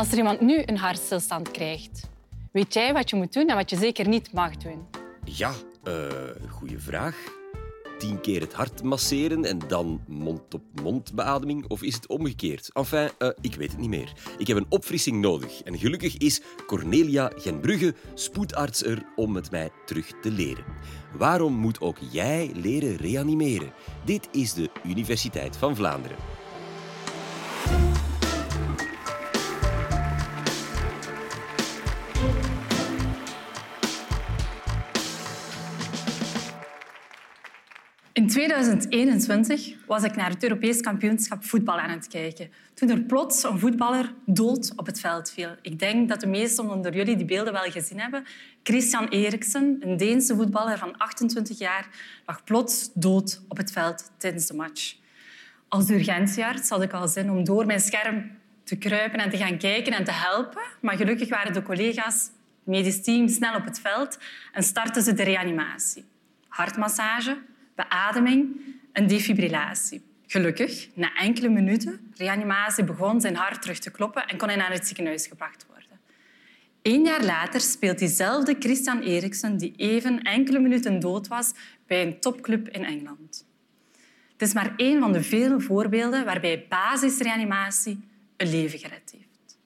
Als er iemand nu een hartstilstand krijgt, weet jij wat je moet doen en wat je zeker niet mag doen? Ja, uh, goede vraag. Tien keer het hart masseren en dan mond-op-mond beademing? Of is het omgekeerd? Enfin, uh, ik weet het niet meer. Ik heb een opfrissing nodig. En gelukkig is Cornelia Genbrugge, spoedarts, er om het mij terug te leren. Waarom moet ook jij leren reanimeren? Dit is de Universiteit van Vlaanderen. 2021 was ik naar het Europees kampioenschap voetbal aan het kijken. Toen er plots een voetballer dood op het veld viel. Ik denk dat de meesten onder jullie die beelden wel gezien hebben. Christian Eriksen, een Deense voetballer van 28 jaar, lag plots dood op het veld tijdens de match. Als urgentiearts had ik al zin om door mijn scherm te kruipen en te gaan kijken en te helpen. Maar gelukkig waren de collega's, het medisch team, snel op het veld en startten ze de reanimatie. Hartmassage, beademing en defibrillatie. Gelukkig, na enkele minuten reanimatie begon zijn hart terug te kloppen en kon hij naar het ziekenhuis gebracht worden. Eén jaar later speelt diezelfde Christian Eriksen, die even enkele minuten dood was, bij een topclub in Engeland. Het is maar één van de vele voorbeelden waarbij basisreanimatie een leven gered heeft.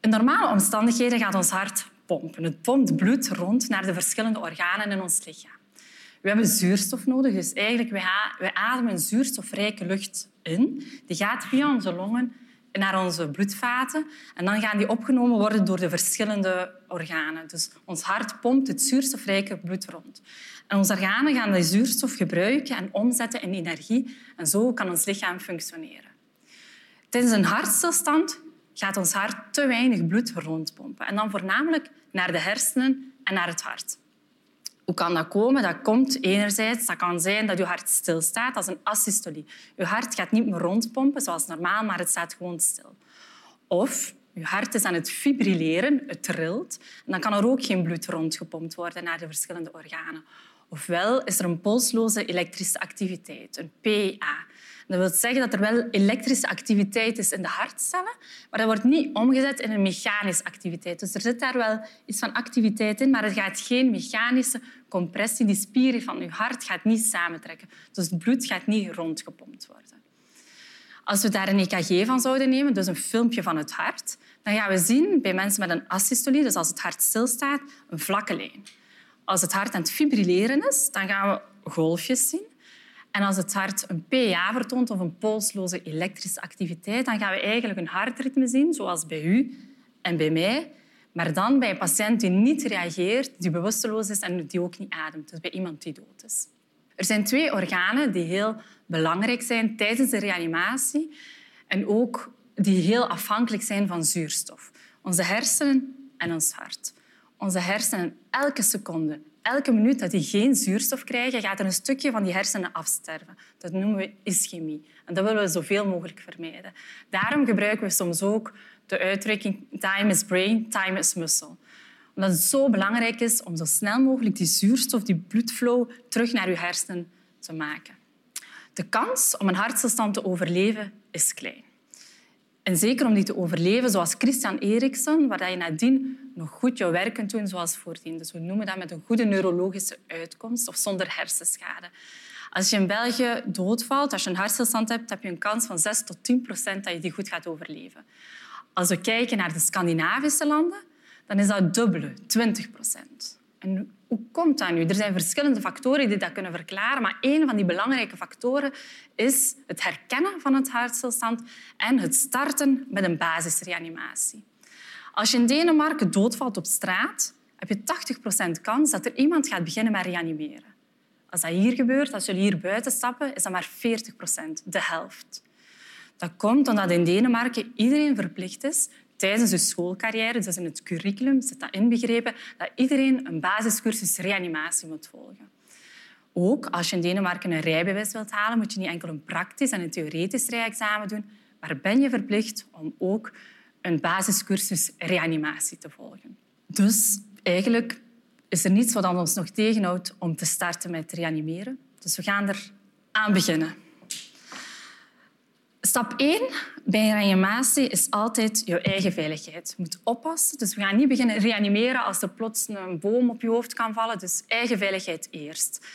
In normale omstandigheden gaat ons hart pompen. Het pompt bloed rond naar de verschillende organen in ons lichaam. We hebben zuurstof nodig, dus eigenlijk we ademen zuurstofrijke lucht in. Die gaat via onze longen naar onze bloedvaten en dan gaan die opgenomen worden door de verschillende organen. Dus ons hart pompt het zuurstofrijke bloed rond. En onze organen gaan die zuurstof gebruiken en omzetten in energie en zo kan ons lichaam functioneren. Tijdens een hartstilstand gaat ons hart te weinig bloed rondpompen en dan voornamelijk naar de hersenen en naar het hart. Hoe kan dat komen? Dat komt enerzijds, dat kan zijn dat je hart stilstaat, als een asystolie. Je hart gaat niet meer rondpompen zoals normaal, maar het staat gewoon stil. Of je hart is aan het fibrilleren, het trilt, en dan kan er ook geen bloed rondgepompt worden naar de verschillende organen. Ofwel is er een polsloze elektrische activiteit, een PA. Dat wil zeggen dat er wel elektrische activiteit is in de hartcellen, maar dat wordt niet omgezet in een mechanische activiteit. Dus er zit daar wel iets van activiteit in, maar het gaat geen mechanische compressie. Die spieren van je hart gaat niet samentrekken. Dus het bloed gaat niet rondgepompt worden. Als we daar een EKG van zouden nemen, dus een filmpje van het hart, dan gaan we zien bij mensen met een asystolie, dus als het hart stilstaat, een vlakke lijn. Als het hart aan het fibrilleren is, dan gaan we golfjes zien. En als het hart een PA vertoont of een polsloze elektrische activiteit, dan gaan we eigenlijk een hartritme zien, zoals bij u en bij mij. Maar dan bij een patiënt die niet reageert, die bewusteloos is en die ook niet ademt. Dus bij iemand die dood is. Er zijn twee organen die heel belangrijk zijn tijdens de reanimatie en ook die heel afhankelijk zijn van zuurstof. Onze hersenen en ons hart. Onze hersenen elke seconde elke minuut dat die geen zuurstof krijgen, gaat er een stukje van die hersenen afsterven. Dat noemen we ischemie. En dat willen we zoveel mogelijk vermijden. Daarom gebruiken we soms ook de uitdrukking time is brain, time is muscle. Omdat het zo belangrijk is om zo snel mogelijk die zuurstof, die bloedflow, terug naar je hersenen te maken. De kans om een hartstilstand te overleven is klein. En zeker om die te overleven, zoals Christian Eriksen, waar je nadien nog goed je werk kunt doen zoals voordien. Dus we noemen dat met een goede neurologische uitkomst of zonder hersenschade. Als je in België doodvalt, als je een hartstilstand hebt, heb je een kans van 6 tot 10 procent dat je die goed gaat overleven. Als we kijken naar de Scandinavische landen, dan is dat dubbele, 20 procent. En hoe komt dat nu? Er zijn verschillende factoren die dat kunnen verklaren, maar een van die belangrijke factoren is het herkennen van het hartstilstand en het starten met een basisreanimatie. Als je in Denemarken doodvalt op straat, heb je 80% kans dat er iemand gaat beginnen met reanimeren. Als dat hier gebeurt, als jullie hier buiten stappen, is dat maar 40%, de helft. Dat komt omdat in Denemarken iedereen verplicht is tijdens de schoolcarrière, dus in het curriculum zit dat inbegrepen, dat iedereen een basiscursus reanimatie moet volgen. Ook als je in Denemarken een rijbewijs wilt halen, moet je niet enkel een praktisch en een theoretisch rijexamen doen, maar ben je verplicht om ook een basiscursus reanimatie te volgen. Dus eigenlijk is er niets wat ons nog tegenhoudt om te starten met reanimeren. Dus we gaan er aan beginnen. Stap 1 bij reanimatie is altijd je eigen veiligheid. Je moet oppassen. Dus we gaan niet beginnen reanimeren als er plots een boom op je hoofd kan vallen. Dus eigen veiligheid eerst.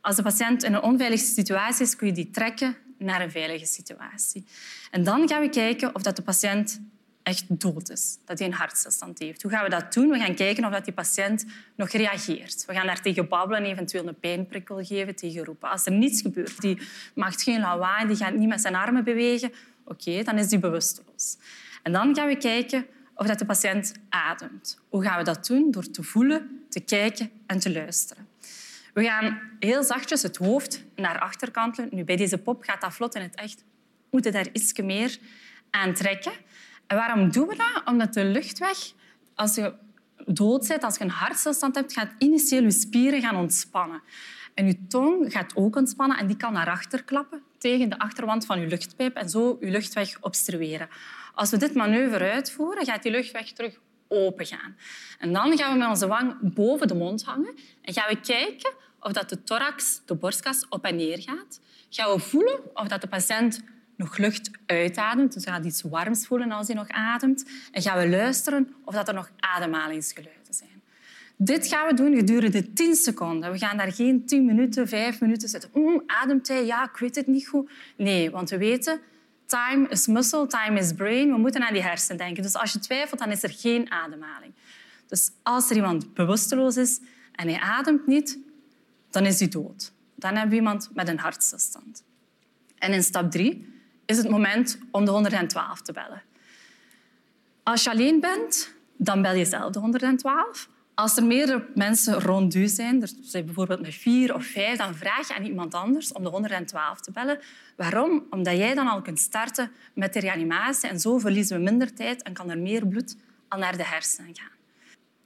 Als de patiënt in een onveilige situatie is, kun je die trekken naar een veilige situatie. En dan gaan we kijken of dat de patiënt echt dood is, dat hij een hartstilstand heeft. Hoe gaan we dat doen? We gaan kijken of dat die patiënt nog reageert. We gaan daar tegen babbelen, eventueel een pijnprikkel geven, tegen roepen. Als er niets gebeurt, die maakt geen lawaai, die gaat niet met zijn armen bewegen, oké, dan is die bewusteloos. En dan gaan we kijken of dat de patiënt ademt. Hoe gaan we dat doen? Door te voelen, te kijken en te luisteren. We gaan heel zachtjes het hoofd naar achter kantelen. Nu, bij deze pop gaat dat vlot in het echt. We moeten daar iets meer aan trekken. En waarom doen we dat? Omdat de luchtweg, als je dood bent, als je een hartstilstand hebt, gaat initieel je spieren gaan ontspannen. En je tong gaat ook ontspannen en die kan naar achter klappen tegen de achterwand van je luchtpijp en zo je luchtweg obstrueren. Als we dit manoeuvre uitvoeren, gaat die luchtweg terug open gaan. En dan gaan we met onze wang boven de mond hangen en gaan we kijken of dat de thorax, de borstkas, op en neer gaat. Gaan we voelen of dat de patiënt nog lucht uitademt. Dus hij gaat iets warms voelen als hij nog ademt. En gaan we luisteren of dat er nog ademhalingsgeluiden zijn. Dit gaan we doen gedurende 10 seconden. We gaan daar geen 10 minuten, 5 minuten zitten. Ademt hij? Ja, ik weet het niet goed. Nee, want we weten, time is muscle, time is brain. We moeten aan die hersenen denken. Dus als je twijfelt, dan is er geen ademhaling. Dus als er iemand bewusteloos is en hij ademt niet, dan is hij dood. Dan hebben we iemand met een hartstilstand. En in stap 3 is het moment om de 112 te bellen. Als je alleen bent, dan bel je zelf de 112. Als er meerdere mensen rond u zijn, er zijn bijvoorbeeld met vier of vijf, dan vraag je aan iemand anders om de 112 te bellen. Waarom? Omdat jij dan al kunt starten met de reanimatie en zo verliezen we minder tijd en kan er meer bloed al naar de hersenen gaan.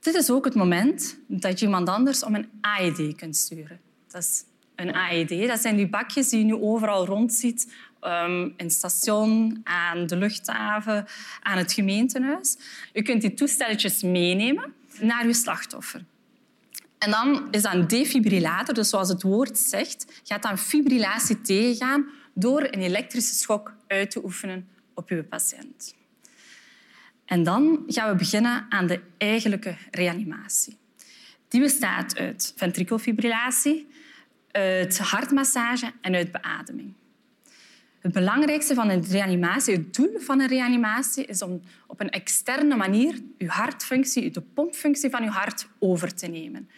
Dit is ook het moment dat je iemand anders om een AED kunt sturen. Dat is een AED. Dat zijn die bakjes die je nu overal rondziet um, in het station, aan de luchthaven, aan het gemeentehuis. Je kunt die toestelletjes meenemen naar je slachtoffer. En dan is dat een defibrillator, dus zoals het woord zegt, gaat dan fibrillatie tegengaan door een elektrische schok uit te oefenen op je patiënt. En dan gaan we beginnen aan de eigenlijke reanimatie. Die bestaat uit ventrikelfibrillatie, uit hartmassage en uit beademing. Het belangrijkste van een reanimatie, het doel van een reanimatie, is om op een externe manier je hartfunctie, de pompfunctie van je hart over te nemen.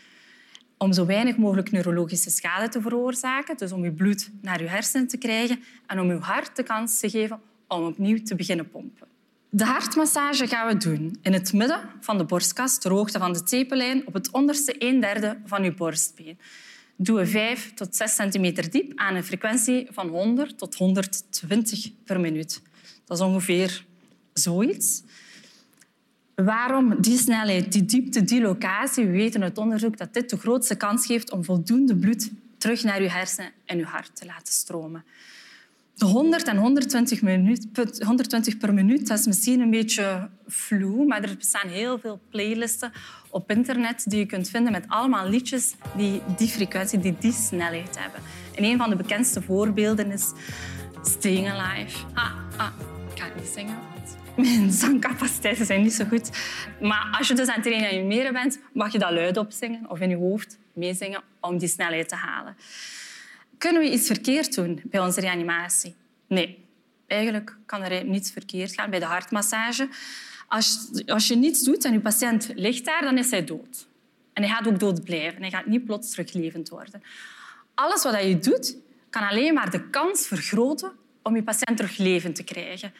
Om zo weinig mogelijk neurologische schade te veroorzaken, dus om je bloed naar je hersenen te krijgen en om je hart de kans te geven om opnieuw te beginnen pompen. De hartmassage gaan we doen in het midden van de borstkas, ter hoogte van de tepellijn, op het onderste een derde van je borstbeen doen we 5 tot 6 centimeter diep aan een frequentie van 100 tot 120 per minuut. Dat is ongeveer zoiets. Waarom die snelheid, die diepte, die locatie? We weten uit onderzoek dat dit de grootste kans geeft om voldoende bloed terug naar je hersenen en je hart te laten stromen. De 100 en 120, minuut, 120 per minuut, is misschien een beetje vloe, maar er bestaan heel veel playlisten op internet die je kunt vinden met allemaal liedjes die die frequentie, die die snelheid hebben. En een van de bekendste voorbeelden is Staying Alive. Ah, ah, ik het niet zingen, want mijn zangcapaciteiten zijn niet zo goed. Maar als je dus aan het reanimeren bent, mag je dat luid opzingen of in je hoofd meezingen om die snelheid te halen. Kunnen we iets verkeerd doen bij onze reanimatie? Nee. Eigenlijk kan er niets verkeerd gaan bij de hartmassage. Als, als je niets doet en je patiënt ligt daar, dan is hij dood. En hij gaat ook dood blijven. Hij gaat niet plots teruglevend worden. Alles wat je doet, kan alleen maar de kans vergroten om je patiënt terug levend te krijgen.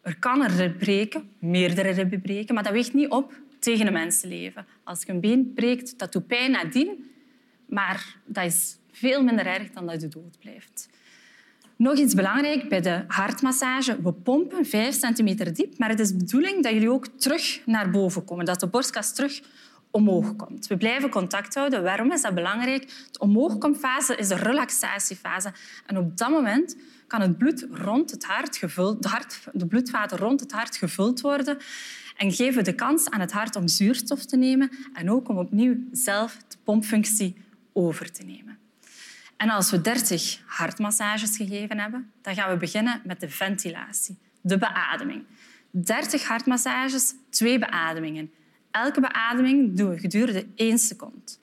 Er kan een rib breken, meerdere ribben breken, maar dat weegt niet op tegen een mensenleven. Als je een been breekt, dat doet pijn nadien, maar dat is veel minder erg dan dat je dood blijft. Nog iets belangrijk bij de hartmassage. We pompen 5 centimeter diep, maar het is de bedoeling dat jullie ook terug naar boven komen, dat de borstkas terug omhoog komt. We blijven contact houden. Waarom is dat belangrijk? De omhoogkomfase is de relaxatiefase. En op dat moment kan het bloed rond het hart gevuld, de, hart, de bloedvaten rond het hart gevuld worden en geven de kans aan het hart om zuurstof te nemen en ook om opnieuw zelf de pompfunctie over te nemen. En als we 30 hartmassages gegeven hebben, dan gaan we beginnen met de ventilatie, de beademing. 30 hartmassages, twee beademingen. Elke beademing doen we gedurende één seconde.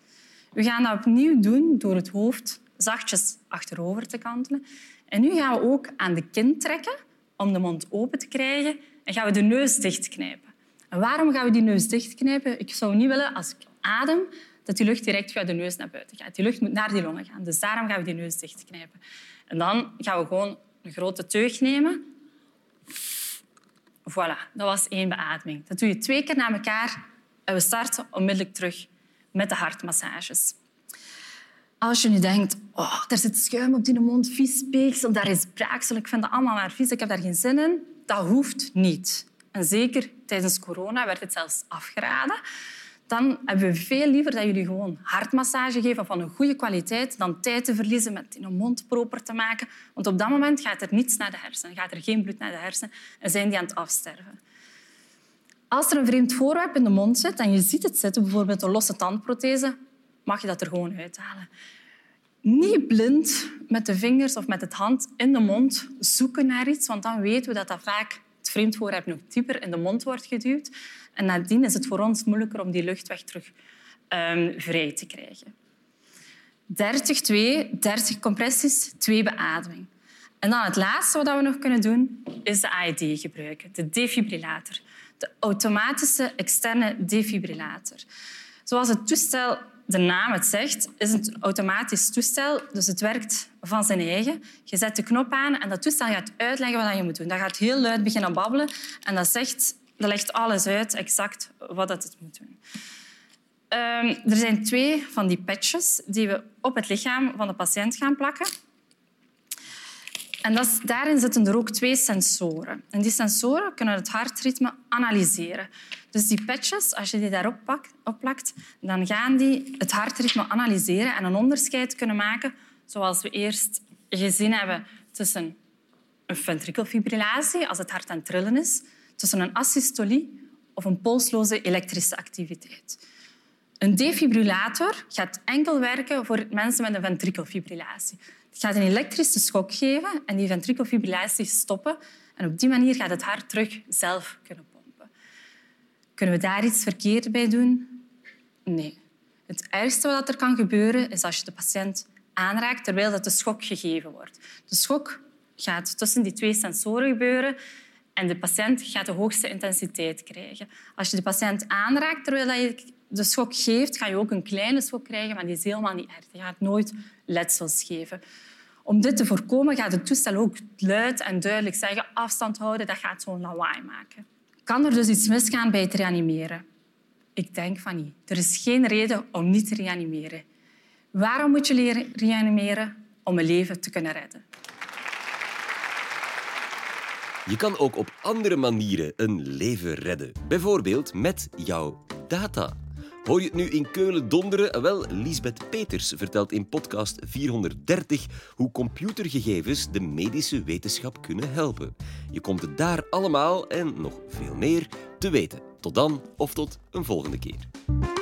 We gaan dat opnieuw doen door het hoofd zachtjes achterover te kantelen. En nu gaan we ook aan de kin trekken om de mond open te krijgen en gaan we de neus dichtknijpen. En waarom gaan we die neus dichtknijpen? Ik zou niet willen, als ik adem, dat die lucht direct via de neus naar buiten gaat. Die lucht moet naar die longen gaan. Dus daarom gaan we die neus dichtknijpen. En dan gaan we gewoon een grote teug nemen. Voilà, dat was één beademing. Dat doe je twee keer na elkaar en we starten onmiddellijk terug met de hartmassages. Als je nu denkt, oh, er zit schuim op die mond, vies speeksel, daar is braaksel, ik vind dat allemaal maar vies, ik heb daar geen zin in, dat hoeft niet. En zeker tijdens corona werd het zelfs afgeraden. Dan hebben we veel liever dat jullie gewoon hartmassage geven van een goede kwaliteit dan tijd te verliezen met een mond proper te maken. Want op dat moment gaat er niets naar de hersenen, gaat er geen bloed naar de hersenen en zijn die aan het afsterven. Als er een vreemd voorwerp in de mond zit en je ziet het zitten, bijvoorbeeld een losse tandprothese, mag je dat er gewoon uithalen. Niet blind met de vingers of met het hand in de mond zoeken naar iets, want dan weten we dat dat vaak het vreemd voorwerp nog dieper in de mond wordt geduwd. En nadien is het voor ons moeilijker om die luchtweg terug um, vrij te krijgen. 30, 2, 30 compressies, 2 beademing. En dan het laatste wat we nog kunnen doen, is de AED gebruiken, de defibrillator. De automatische externe defibrillator. Zoals het toestel de naam het zegt, is een automatisch toestel. Dus het werkt van zijn eigen. Je zet de knop aan en dat toestel gaat uitleggen wat je moet doen. Dat gaat heel luid beginnen babbelen en dat, zegt, dat legt alles uit, exact wat het moet doen. Um, er zijn twee van die patches die we op het lichaam van de patiënt gaan plakken. En daarin zitten er ook twee sensoren. En die sensoren kunnen het hartritme analyseren. Dus die patches, als je die daarop plakt, dan gaan die het hartritme analyseren en een onderscheid kunnen maken, zoals we eerst gezien hebben tussen een ventrikelfibrillatie, als het hart aan het trillen is, tussen een asystolie of een polsloze elektrische activiteit. Een defibrillator gaat enkel werken voor mensen met een ventrikelfibrillatie. Het gaat een elektrische schok geven en die ventrikelfibrillatie stoppen. En op die manier gaat het hart terug zelf kunnen pompen. Kunnen we daar iets verkeerd bij doen? Nee. Het ergste wat er kan gebeuren is als je de patiënt aanraakt terwijl dat de schok gegeven wordt. De schok gaat tussen die twee sensoren gebeuren en de patiënt gaat de hoogste intensiteit krijgen. Als je de patiënt aanraakt terwijl je de schok geeft, ga je ook een kleine schok krijgen, maar die is helemaal niet erg. Je gaat nooit letsels geven. Om dit te voorkomen gaat het toestel ook luid en duidelijk zeggen afstand houden, dat gaat zo'n lawaai maken. Kan er dus iets misgaan bij het reanimeren? Ik denk van niet. Er is geen reden om niet te reanimeren. Waarom moet je leren reanimeren? Om een leven te kunnen redden. Je kan ook op andere manieren een leven redden. Bijvoorbeeld met jouw data. Hoor je het nu in Keulen donderen? Wel, Lisbeth Peters vertelt in podcast 430 hoe computergegevens de medische wetenschap kunnen helpen. Je komt het daar allemaal en nog veel meer te weten. Tot dan of tot een volgende keer.